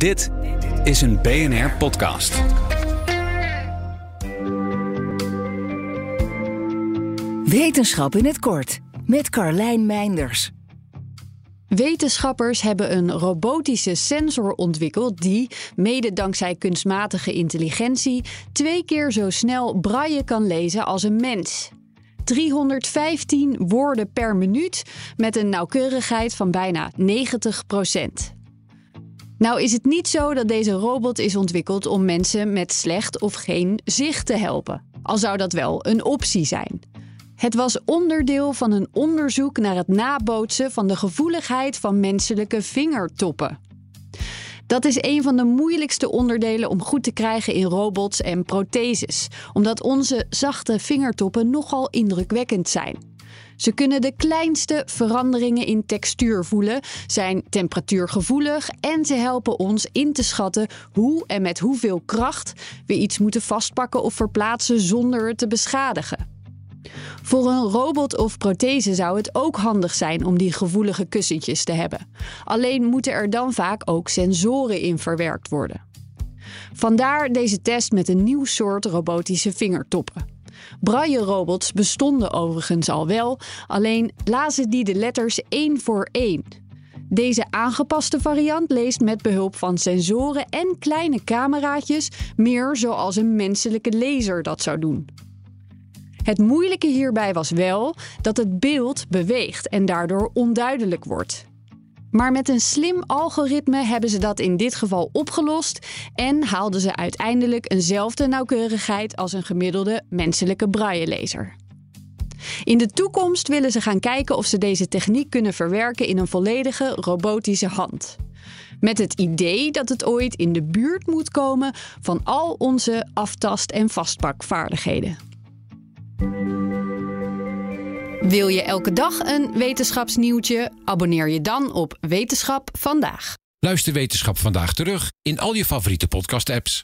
Dit is een BNR podcast. Wetenschap in het kort met Carlijn Meinders. Wetenschappers hebben een robotische sensor ontwikkeld die, mede dankzij kunstmatige intelligentie, twee keer zo snel braille kan lezen als een mens. 315 woorden per minuut met een nauwkeurigheid van bijna 90 Nou is het niet zo dat deze robot is ontwikkeld om mensen met slecht of geen zicht te helpen. Al zou dat wel een optie zijn. Het was onderdeel van een onderzoek naar het nabootsen van de gevoeligheid van menselijke vingertoppen. Dat is een van de moeilijkste onderdelen om goed te krijgen in robots en protheses, omdat onze zachte vingertoppen nogal indrukwekkend zijn. Ze kunnen de kleinste veranderingen in textuur voelen, zijn temperatuurgevoelig en ze helpen ons in te schatten hoe en met hoeveel kracht we iets moeten vastpakken of verplaatsen zonder het te beschadigen. Voor een robot of prothese zou het ook handig zijn om die gevoelige kussentjes te hebben. Alleen moeten er dan vaak ook sensoren in verwerkt worden. Vandaar deze test met een nieuw soort robotische vingertoppen. Braille-robots bestonden overigens al wel, alleen lazen die de letters één voor één. Deze aangepaste variant leest met behulp van sensoren en kleine cameraatjes meer zoals een menselijke lezer dat zou doen. Het moeilijke hierbij was wel dat het beeld beweegt en daardoor onduidelijk wordt. Maar met een slim algoritme hebben ze dat in dit geval opgelost en haalden ze uiteindelijk eenzelfde nauwkeurigheid als een gemiddelde menselijke braillelezer. In de toekomst willen ze gaan kijken of ze deze techniek kunnen verwerken in een volledige robotische hand. Met het idee dat het ooit in de buurt moet komen van al onze aftast- en vastpakvaardigheden. Wil je elke dag een wetenschapsnieuwtje? Abonneer je dan op Wetenschap vandaag. Luister Wetenschap vandaag terug in al je favoriete podcast-apps.